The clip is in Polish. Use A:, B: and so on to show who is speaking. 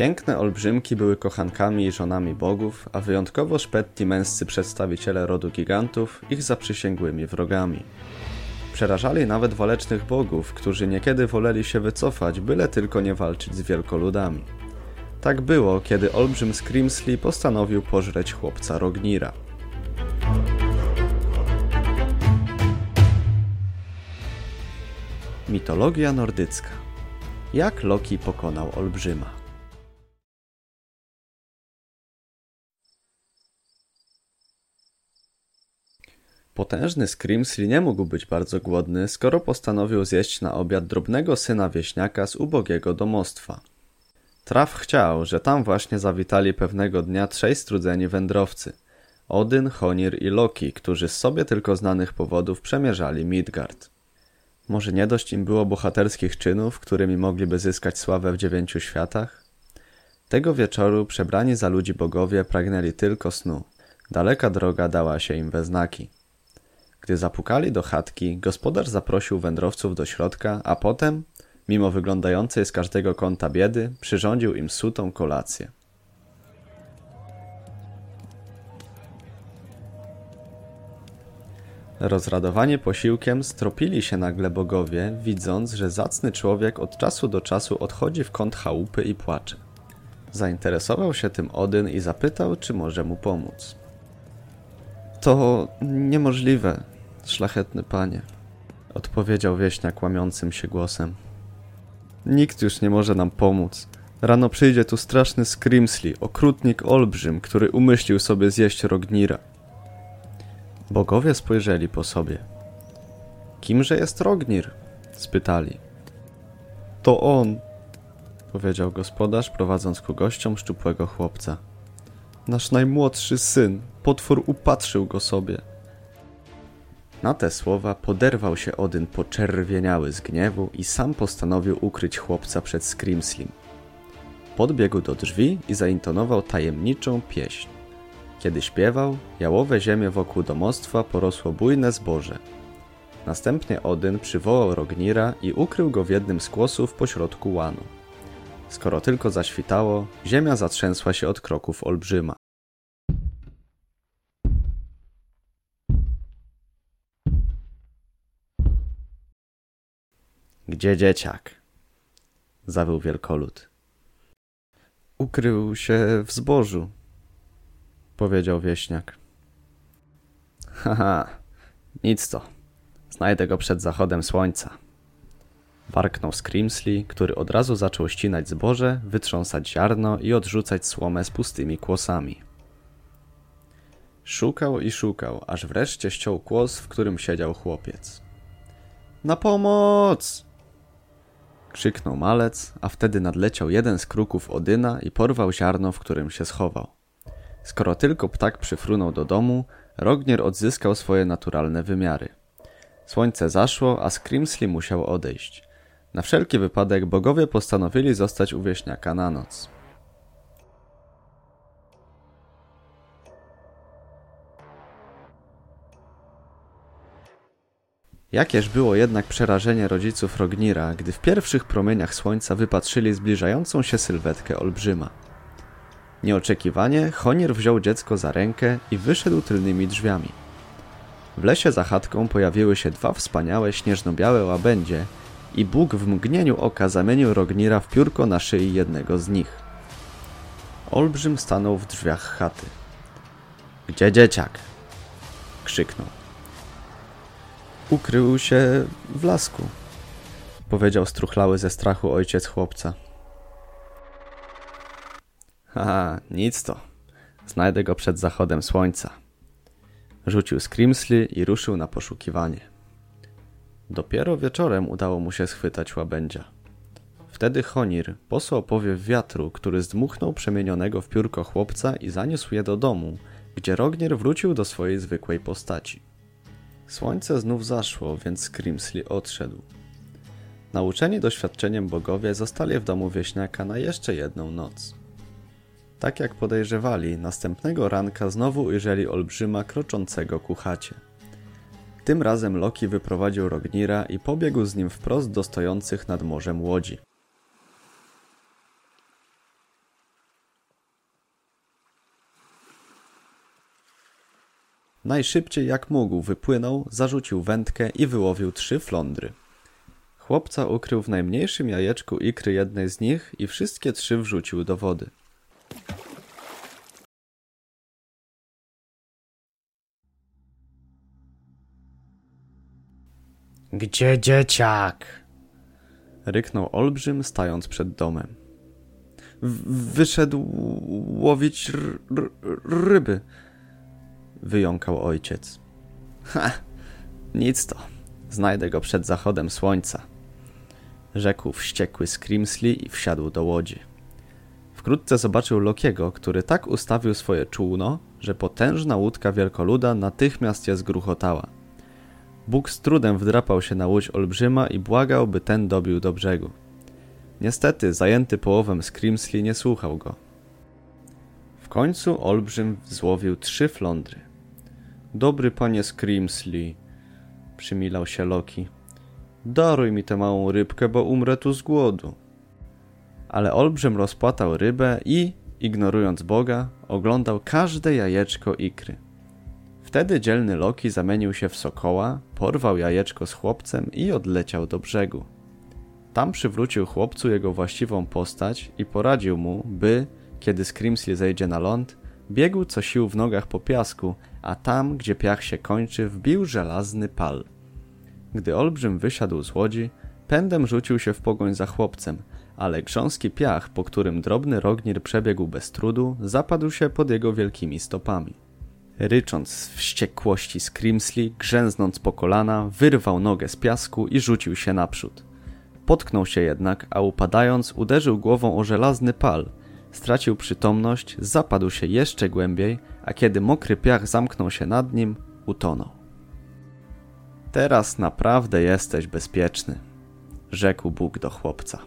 A: Piękne olbrzymki były kochankami i żonami bogów, a wyjątkowo szpetni męscy przedstawiciele rodu gigantów ich zaprzysięgłymi wrogami. Przerażali nawet walecznych bogów, którzy niekiedy woleli się wycofać, byle tylko nie walczyć z wielkoludami. Tak było, kiedy olbrzym Scrimsley postanowił pożreć chłopca Rognira. Mitologia nordycka. Jak Loki pokonał olbrzyma? Potężny Scrimsly nie mógł być bardzo głodny, skoro postanowił zjeść na obiad drobnego syna wieśniaka z ubogiego domostwa. Traf chciał, że tam właśnie zawitali pewnego dnia trzej strudzeni wędrowcy Odyn, Honir i Loki, którzy z sobie tylko znanych powodów przemierzali Midgard. Może nie dość im było bohaterskich czynów, którymi mogliby zyskać sławę w dziewięciu światach? Tego wieczoru przebrani za ludzi bogowie pragnęli tylko snu. Daleka droga dała się im we znaki. Gdy zapukali do chatki, gospodarz zaprosił wędrowców do środka, a potem, mimo wyglądającej z każdego kąta biedy, przyrządził im sutą kolację. Rozradowani posiłkiem stropili się nagle bogowie, widząc, że zacny człowiek od czasu do czasu odchodzi w kąt chałupy i płacze. Zainteresował się tym Odyn i zapytał, czy może mu pomóc. To niemożliwe, szlachetny panie, odpowiedział wieśniak łamiącym się głosem. Nikt już nie może nam pomóc. Rano przyjdzie tu straszny Scrimsley, okrutnik olbrzym, który umyślił sobie zjeść Rognira. Bogowie spojrzeli po sobie. Kimże jest Rognir? spytali. To on, powiedział gospodarz, prowadząc ku gościom szczupłego chłopca. Nasz najmłodszy syn, potwór upatrzył go sobie. Na te słowa poderwał się Odyn poczerwieniały z gniewu i sam postanowił ukryć chłopca przed Scrimslim. Podbiegł do drzwi i zaintonował tajemniczą pieśń. Kiedy śpiewał, jałowe ziemie wokół domostwa porosło bujne zboże. Następnie Odyn przywołał Rognira i ukrył go w jednym z kłosów pośrodku łanu. Skoro tylko zaświtało, ziemia zatrzęsła się od kroków olbrzyma. Gdzie dzieciak? Zawył wielkolud. Ukrył się w zbożu, powiedział wieśniak. Haha, nic to. Znajdę go przed zachodem słońca. Warknął Scrimsley, który od razu zaczął ścinać zboże, wytrząsać ziarno i odrzucać słomę z pustymi kłosami. Szukał i szukał, aż wreszcie ściął kłos, w którym siedział chłopiec. Na pomoc! Krzyknął malec, a wtedy nadleciał jeden z kruków Odyna i porwał ziarno, w którym się schował. Skoro tylko ptak przyfrunął do domu, Rognier odzyskał swoje naturalne wymiary. Słońce zaszło, a Scrimsley musiał odejść. Na wszelki wypadek bogowie postanowili zostać u wieśniaka na noc. Jakież było jednak przerażenie rodziców Rognira, gdy w pierwszych promieniach słońca wypatrzyli zbliżającą się sylwetkę olbrzyma. Nieoczekiwanie Honir wziął dziecko za rękę i wyszedł tylnymi drzwiami. W lesie za chatką pojawiły się dwa wspaniałe śnieżno-białe łabędzie i Bóg w mgnieniu oka zamienił Rognira w piórko na szyi jednego z nich. Olbrzym stanął w drzwiach chaty. Gdzie dzieciak? krzyknął. Ukrył się w lasku, powiedział struchlały ze strachu ojciec chłopca. Haha, nic to. Znajdę go przed zachodem słońca. Rzucił Scrimsley i ruszył na poszukiwanie. Dopiero wieczorem udało mu się schwytać łabędzia. Wtedy Honir posłał powiew wiatru, który zdmuchnął przemienionego w piórko chłopca i zaniósł je do domu, gdzie Rognier wrócił do swojej zwykłej postaci. Słońce znów zaszło, więc Scrimsley odszedł. Nauczeni doświadczeniem bogowie zostali w domu wieśniaka na jeszcze jedną noc. Tak jak podejrzewali, następnego ranka znowu ujrzeli olbrzyma kroczącego ku chacie. Tym razem Loki wyprowadził Rognira i pobiegł z nim wprost do stojących nad morzem łodzi. Najszybciej jak mógł wypłynął, zarzucił wędkę i wyłowił trzy flądry. Chłopca ukrył w najmniejszym jajeczku ikry jednej z nich i wszystkie trzy wrzucił do wody.
B: Gdzie dzieciak?
A: Ryknął olbrzym, stając przed domem. W wyszedł łowić ryby, wyjąkał ojciec. Ha, nic to. Znajdę go przed zachodem słońca. Rzekł wściekły Scrimsley i wsiadł do łodzi. Wkrótce zobaczył Lokiego, który tak ustawił swoje czółno, że potężna łódka wielkoluda natychmiast je zgruchotała. Bóg z trudem wdrapał się na łódź olbrzyma i błagał, by ten dobił do brzegu. Niestety, zajęty połowem Scrimsley nie słuchał go. W końcu olbrzym złowił trzy flądry. Dobry panie Scrimsley, przymilał się Loki. Daruj mi tę małą rybkę, bo umrę tu z głodu. Ale olbrzym rozpłatał rybę i, ignorując Boga, oglądał każde jajeczko ikry. Wtedy dzielny Loki zamienił się w sokoła, porwał jajeczko z chłopcem i odleciał do brzegu. Tam przywrócił chłopcu jego właściwą postać i poradził mu, by, kiedy Scrimsey zejdzie na ląd, biegł co sił w nogach po piasku, a tam, gdzie piach się kończy, wbił żelazny pal. Gdy olbrzym wysiadł z łodzi, pędem rzucił się w pogoń za chłopcem, ale grząski piach, po którym drobny rognir przebiegł bez trudu, zapadł się pod jego wielkimi stopami. Rycząc z wściekłości Scrimsley, grzęznąc po kolana, wyrwał nogę z piasku i rzucił się naprzód. Potknął się jednak, a upadając uderzył głową o żelazny pal. Stracił przytomność, zapadł się jeszcze głębiej, a kiedy mokry piach zamknął się nad nim, utonął. Teraz naprawdę jesteś bezpieczny, rzekł Bóg do chłopca.